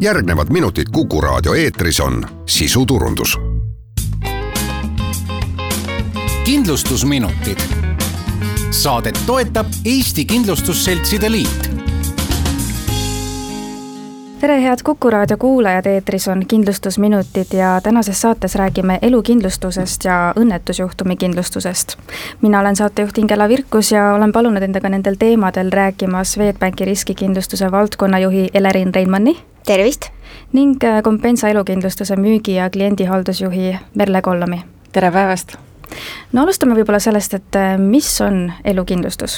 järgnevad minutid Kuku raadio eetris on sisuturundus. kindlustusminutid. Saadet toetab Eesti Kindlustusseltside Liit tere, head Kuku raadio kuulajad, eetris on Kindlustusminutid ja tänases saates räägime elukindlustusest ja õnnetusjuhtumi kindlustusest. mina olen saatejuht Ingela Virkus ja olen palunud endaga nendel teemadel rääkima Swedbanki riskikindlustuse valdkonnajuhi Elerin Reinmanni. Tervist! ning Compensa elukindlustuse müügi- ja kliendihaldusjuhi Merle Kollami. tere päevast! no alustame võib-olla sellest, et mis on elukindlustus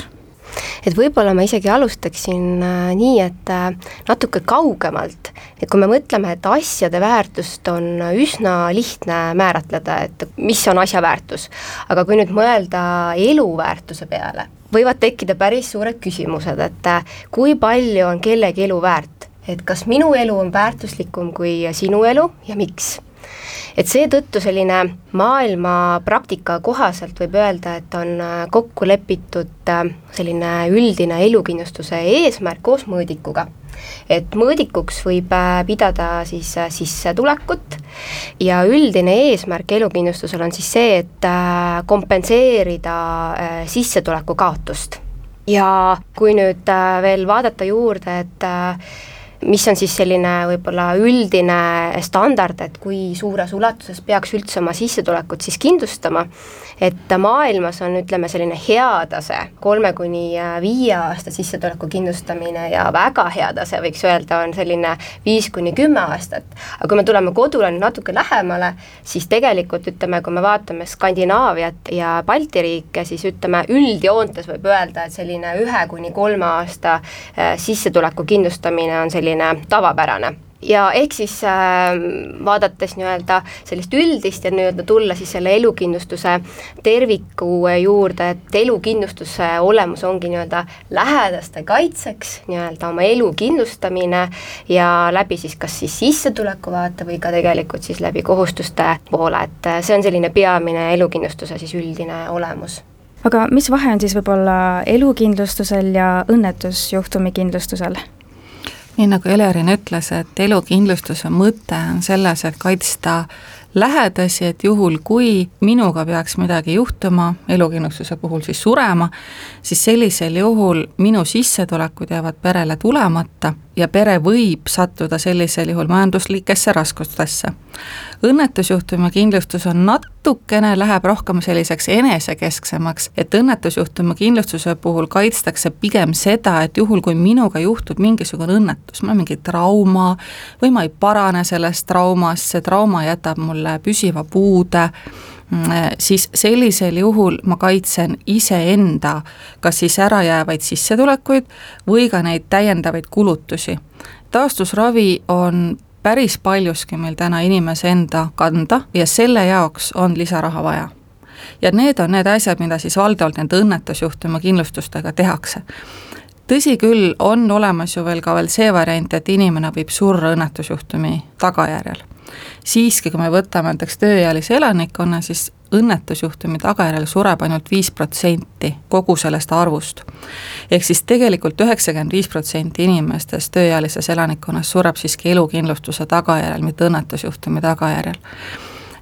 et võib-olla ma isegi alustaksin äh, nii, et äh, natuke kaugemalt, et kui me mõtleme, et asjade väärtust on üsna lihtne määratleda, et mis on asja väärtus, aga kui nüüd mõelda eluväärtuse peale, võivad tekkida päris suured küsimused, et äh, kui palju on kellegi elu väärt, et kas minu elu on väärtuslikum kui sinu elu ja miks et seetõttu selline maailma praktika kohaselt võib öelda, et on äh, kokku lepitud äh, selline üldine elukindlustuse eesmärk koos mõõdikuga et mõõdikuks võib äh, pidada siis sissetulekut ja üldine eesmärk elukindlustusel on siis see, et kompenseerida sissetuleku kaotust. ja kui nüüd veel vaadata juurde, et mis on siis selline võib-olla üldine standard, et kui suures ulatuses peaks üldse oma sissetulekut siis kindlustama, et maailmas on, ütleme, selline hea tase, kolme kuni viie aasta sissetuleku kindlustamine ja väga hea tase, võiks öelda, on selline viis kuni kümme aastat. aga kui me tuleme kodule nüüd natuke lähemale, siis tegelikult ütleme, kui me vaatame Skandinaaviat ja Balti riike, siis ütleme, üldjoontes võib öelda, et selline ühe kuni kolme aasta äh, sissetuleku kindlustamine on selline selline tavapärane ja ehk siis äh, vaadates nii-öelda sellist üldist ja nii-öelda tulla siis selle elukindlustuse terviku juurde, et elukindlustuse olemus ongi nii-öelda lähedaste kaitseks, nii-öelda oma elu kindlustamine ja läbi siis kas siis sissetuleku vaate või ka tegelikult siis läbi kohustuste poole, et äh, see on selline peamine elukindlustuse siis üldine olemus aga mis vahe on siis võib-olla elukindlustusel ja õnnetusjuhtumi kindlustusel? Nii nagu Elerin ütles, et elukindlustuse mõte on selles, et kaitsta lähedasi, et juhul, kui minuga peaks midagi juhtuma, elukindlustuse puhul siis surema, siis sellisel juhul minu sissetulekud jäävad perele tulemata ja pere võib sattuda sellisel juhul majanduslikesse raskustesse. õnnetusjuhtumi kindlustus on natukene, läheb rohkem selliseks enesekesksemaks, et õnnetusjuhtumi kindlustuse puhul kaitstakse pigem seda, et juhul, kui minuga juhtub mingisugune õnnetus, mul on mingi trauma või ma ei parane sellest traumast, see trauma jätab mulle püsiva puude, siis sellisel juhul ma kaitsen iseenda kas siis ärajäävaid sissetulekuid või ka neid täiendavaid kulutusi. taastusravi on päris paljuski meil täna inimese enda kanda ja selle jaoks on lisaraha vaja. ja need on need asjad, mida siis valdavalt nende õnnetusjuhtumi kindlustustega tehakse tõsi küll, on olemas ju veel ka veel see variant, et inimene võib surra õnnetusjuhtumi tagajärjel siiski, kui me võtame näiteks tööealise elanikkonna, siis õnnetusjuhtumi tagajärjel sureb ainult viis protsenti kogu sellest arvust. ehk siis tegelikult üheksakümmend viis protsenti inimestest tööealises elanikkonnas sureb siiski elukindlustuse tagajärjel, mitte õnnetusjuhtumi tagajärjel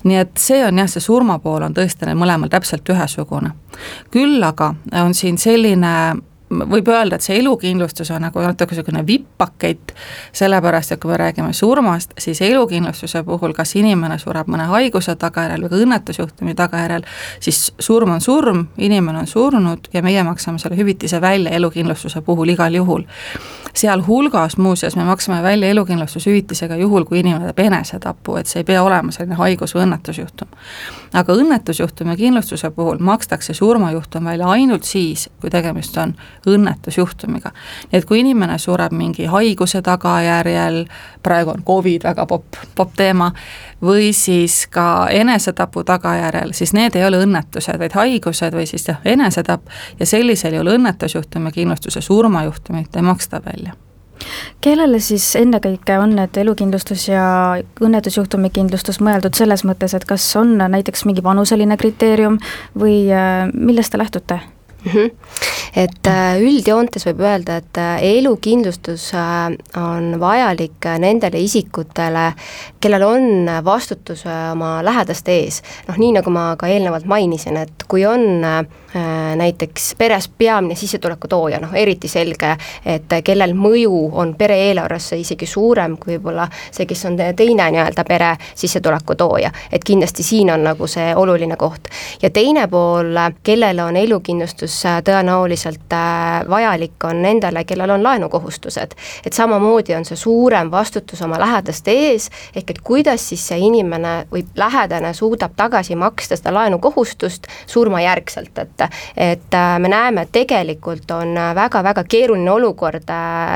nii et see on jah, see surmapool on tõesti neil mõlemal täpselt ühesugune. küll aga on siin selline võib öelda, et see elukindlustus on nagu natuke niisugune vipp-pakett, sellepärast et kui me räägime surmast, siis elukindlustuse puhul, kas inimene sureb mõne haiguse tagajärjel või ka õnnetusjuhtumi tagajärjel, siis surm on surm, inimene on surnud ja meie maksame selle hüvitise välja elukindlustuse puhul igal juhul. sealhulgas muuseas me maksame välja elukindlustushüvitise ka juhul, kui inimene teeb enesetapu, et see ei pea olema selline haigus või õnnetusjuhtum. aga õnnetusjuhtumi kindlustuse puhul makstakse surmajuhtum välja ainult siis, kui tegemist on õnnetusjuhtumiga. nii et kui inimene sureb mingi haiguse tagajärjel, praegu on Covid väga popp, popp teema, või siis ka enesetapu tagajärjel, siis need ei ole õnnetused, vaid haigused või siis jah, enesetapp ja sellisel juhul õnnetusjuhtumi kindlustuse surmajuhtumit ei maksta välja kellele siis ennekõike on need elukindlustus ja õnnetusjuhtumi kindlustus mõeldud selles mõttes, et kas on näiteks mingi vanuseline kriteerium või äh, millest te lähtute? Mm. -hmm. et äh, üldjoontes võib öelda, et äh, elukindlustus äh, on vajalik nendele isikutele, kellel on vastutus oma lähedaste ees. noh, nii nagu ma ka eelnevalt mainisin, et kui on näiteks peres peamine sissetuleku tooja, noh eriti selge, et kellel mõju on pere eelarvesse isegi suurem kui võib-olla see, kes on teine nii-öelda pere sissetuleku tooja, et kindlasti siin on nagu see oluline koht. ja teine pool, kellele on elukindlustus toetus äh, tõenäoliselt äh, vajalik on nendele, kellel on laenukohustused. et samamoodi on see suurem vastutus oma lähedaste ees, ehk et kuidas siis see inimene või lähedane suudab tagasi maksta seda laenukohustust surmajärgselt, et et äh, me näeme, et tegelikult on väga-väga keeruline olukord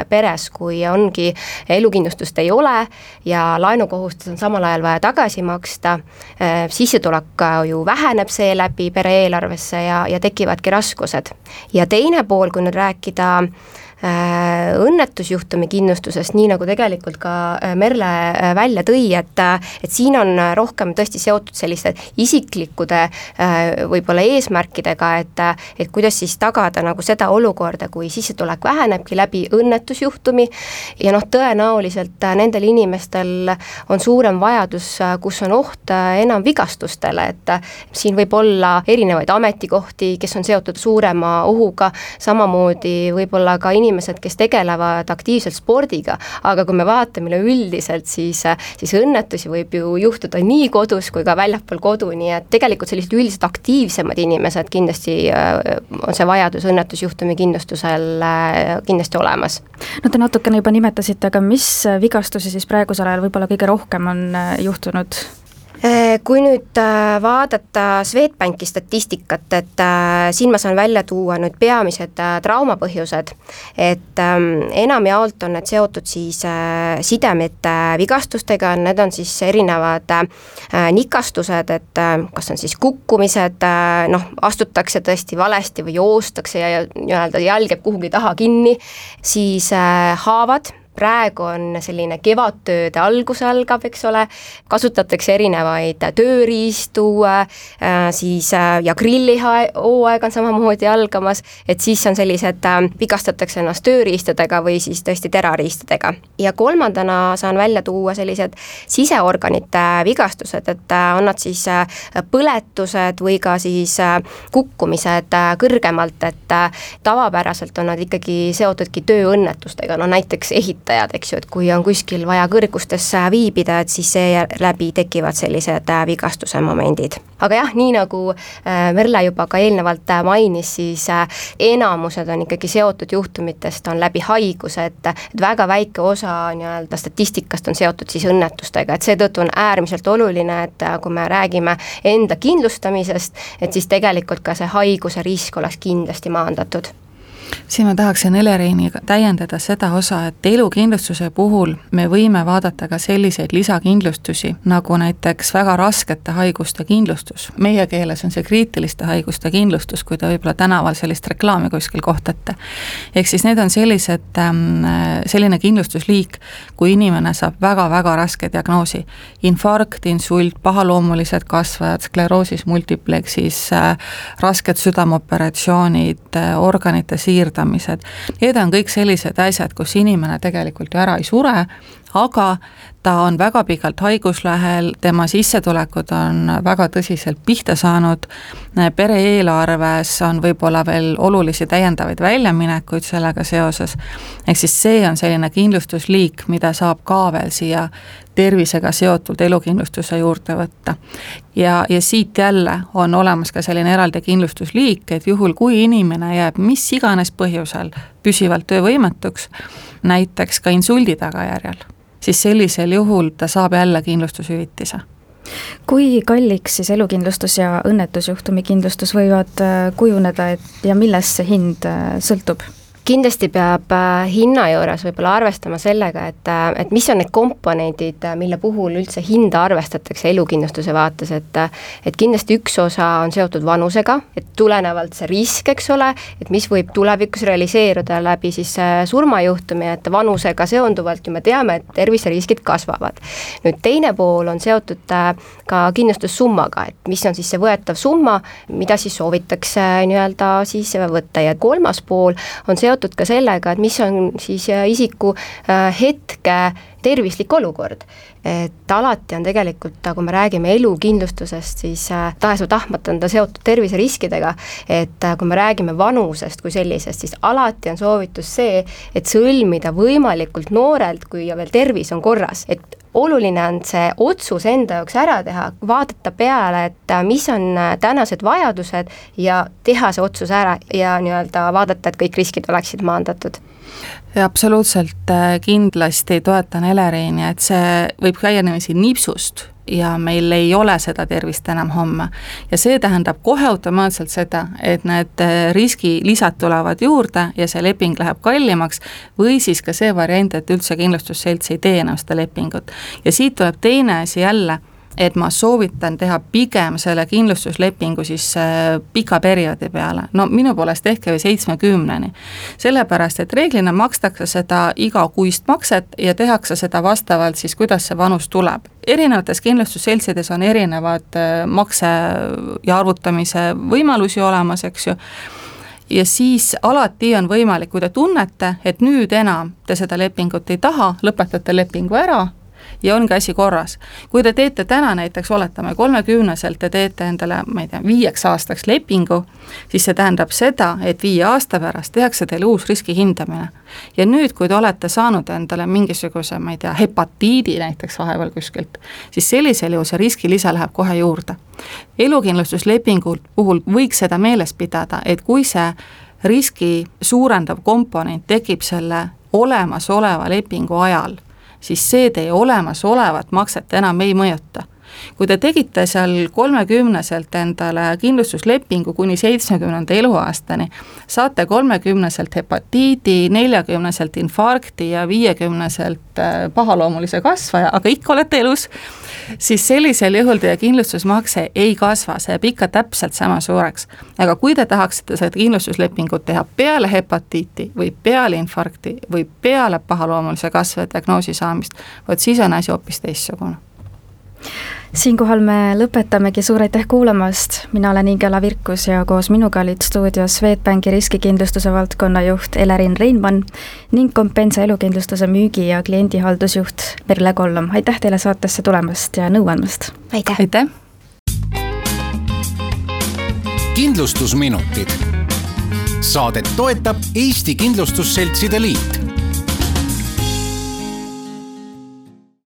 peres, kui ongi, elukindlustust ei ole ja laenukohustus on samal ajal vaja tagasi maksta, sissetulek ju väheneb seeläbi pere eelarvesse ja, ja tekivadki raskused raskused. ja teine pool, kui nüüd rääkida Äh, õnnetusjuhtumi kindlustusest, nii nagu tegelikult ka äh, Merle äh, välja tõi, et et siin on rohkem tõesti seotud selliste isiklikude võib-olla eesmärkidega, et et kuidas siis tagada nagu seda olukorda, kui sissetulek vähenebki läbi õnnetusjuhtumi. Ja noh, tõenäoliselt nendel inimestel on suurem vajadus, kus on oht enam vigastustele, et siin võib olla erinevaid ametikohti, kes on seotud suurema ohuga, samamoodi võib-olla ka inimesed, inimesed, kes tegelevad aktiivselt spordiga, aga kui me vaatame üleüldiselt, siis, siis õnnetusi võib ju juhtuda nii kodus kui ka väljapool kodu, nii et tegelikult sellised üldiselt aktiivsemad inimesed kindlasti äh, on see vajadus õnnetusjuhtumi kindlustusel äh, kindlasti olemas. no te natukene juba nimetasite, aga mis vigastusi siis praegusel ajal võib-olla kõige rohkem on äh, juhtunud? Äh, kui nüüd äh, vaadata Swedbanki statistikat, et äh, siin ma saan välja tuua nüüd peamised traumapõhjused, et ähm, enamjaolt on need seotud siis sidemete vigastustega, need on siis erinevad nikastused, et kas on siis kukkumised, noh, astutakse tõesti valesti või joostakse ja nii-öelda jalg jääb kuhugi taha kinni, siis haavad praegu on selline kevadtööde algus algab, eks ole, kasutatakse erinevaid tööriistu äh,, siis äh, ja grillihooaeg on samamoodi algamas, et siis on sellised äh,, vigastatakse ennast tööriistadega või siis tõesti terariistadega. ja kolmandana saan välja tuua sellised siseorganite vigastused, et on nad siis põletused või ka siis kukkumised kõrgemalt, et tavapäraselt on nad ikkagi seotudki tööõnnetustega, no näiteks ehit-, töötajad, eks ju, et kui on kuskil vaja kõrgustes viibida, et siis seeläbi tekivad sellised äh, vigastuse momendid. aga jah, nii nagu äh, Merle juba ka eelnevalt äh, mainis, siis enamused on ikkagi seotud juhtumitest, on läbi haiguse, et et väga väike osa nii-öelda statistikast on seotud siis õnnetustega, et seetõttu on äärmiselt oluline, et kui me räägime enda kindlustamisest, et siis tegelikult ka see haiguse risk oleks kindlasti maandatud siin ma tahaksin Eleriiniga täiendada seda osa, et elukindlustuse puhul me võime vaadata ka selliseid lisakindlustusi, nagu näiteks väga raskete haiguste kindlustus. meie keeles on see kriitiliste haiguste kindlustus, kui te võib-olla tänaval sellist reklaami kuskil kohtate. ehk siis need on sellised, ähm, selline kindlustusliik, kui inimene saab väga-väga raske diagnoosi, infarkt, insult, pahaloomulised kasvajad, skleroosis multipleksis, äh, rasked südameoperatsioonid, äh, organite siird, siirdamised, need on kõik sellised asjad, kus inimene tegelikult ju ära ei sure, aga ta on väga pikalt haiguslehel, tema sissetulekud on väga tõsiselt pihta saanud, pere eelarves on võib-olla veel olulisi täiendavaid väljaminekuid sellega seoses, ehk siis see on selline kindlustusliik, mida saab ka veel siia tervisega seotud elukindlustuse juurde võtta. ja, ja siit jälle on olemas ka selline eraldi kindlustusliik, et juhul, kui inimene jääb mis iganes põhjusel püsivalt töövõimetuks, näiteks ka insuldi tagajärjel siis sellisel juhul ta saab jälle kindlustushüvitise kui kalliks siis elukindlustus ja õnnetusjuhtumi kindlustus võivad äh, kujuneda, et ja millest see hind äh, sõltub? Kindlasti peab äh, hinna juures võib-olla arvestama sellega, et, äh, et mis on need komponendid, äh, mille puhul üldse hinda arvestatakse elukindlustuse vaates, et et kindlasti üks osa on seotud vanusega, et tulenevalt see risk, eks ole, et mis võib tulevikus realiseeruda läbi siis surmajuhtumi, et vanusega seonduvalt ju me teame, et terviseriskid kasvavad. nüüd teine pool on seotud ka kindlustussummaga, et mis on siis see võetav summa, mida siis soovitakse nii-öelda siis võtta ja kolmas pool on seotud seotud ka sellega, et mis on siis äh, isiku äh, hetke tervislik olukord. et alati on tegelikult, kui me räägime elukindlustusest, siis äh, tahes või tahtmata on ta seotud terviseriskidega, et kui me räägime vanusest kui sellisest, siis alati on soovitus see, et sõlmida võimalikult noorelt, kui veel tervis on korras, et oluline on see otsus enda jaoks ära teha, vaadata peale, et äh, mis on äh, tänased vajadused ja teha see otsus ära ja nii-öelda vaadata, et kõik riskid oleksid maandatud. Absoluutselt äh, kindlasti toetan Eleriini, et see võib käia niiviisi nipsust ja meil ei ole seda tervist enam homme. ja see tähendab kohe automaatselt seda, et need äh, riskilisad tulevad juurde ja see leping läheb kallimaks, või siis ka see variant, et üldse kindlustusselts ei tee enam seda lepingut. ja siit tuleb teine asi jälle et ma soovitan teha pigem selle kindlustuslepingu siis äh, pika perioodi peale, no minu poolest tehke või seitsmekümneni. sellepärast, et reeglina makstakse seda igakuist makset ja tehakse seda vastavalt siis, kuidas see vanus tuleb. erinevates kindlustusseltsides on erinevad äh, makse ja arvutamise võimalusi olemas, eks ju ja siis alati on võimalik, kui te tunnete, et nüüd enam te seda lepingut ei taha, lõpetate lepingu ära ja ongi asi korras. kui te teete täna näiteks, oletame, kolmekümneselt te teete endale, ma ei tea, viieks aastaks lepingu, siis see tähendab seda, et viie aasta pärast tehakse teile uus riskihindamine. ja nüüd, kui te olete saanud endale mingisuguse, ma ei tea, hepatiidi näiteks vahepeal kuskilt, siis sellisel juhul see riskilisa läheb kohe juurde. elukindlustuslepingu puhul võiks seda meeles pidada, et kui see riski suurendav komponent tekib selle olemasoleva lepingu ajal, siis see teie olemasolevat makset enam ei mõjuta kui te tegite seal kolmekümneselt endale kindlustuslepingu kuni seitsmekümnenda eluaastani, saate kolmekümneselt hepatiidi, neljakümneselt infarkti ja viiekümneselt äh, pahaloomulise kasvaja, aga ikka olete elus, siis sellisel juhul teie kindlustusmakse ei kasva, see jääb ikka täpselt sama suureks. aga kui te tahaksite seda kindlustuslepingut teha peale hepatiiti või peale infarkti või peale pahaloomulise kasvaja diagnoosi saamist, vot siis on asi hoopis teistsugune siinkohal me lõpetamegi, suur aitäh kuulamast, mina olen Ingela Virkus ja koos minuga olid stuudios Swedbanki riskikindlustuse valdkonna juht Elerin Reinmann ning Compensa elukindlustuse müügi- ja kliendihaldusjuht Merle Kollom, aitäh teile saatesse tulemast ja nõu andmast! aitäh, aitäh.! kindlustusminutid. saadet toetab Eesti Kindlustusseltside Liit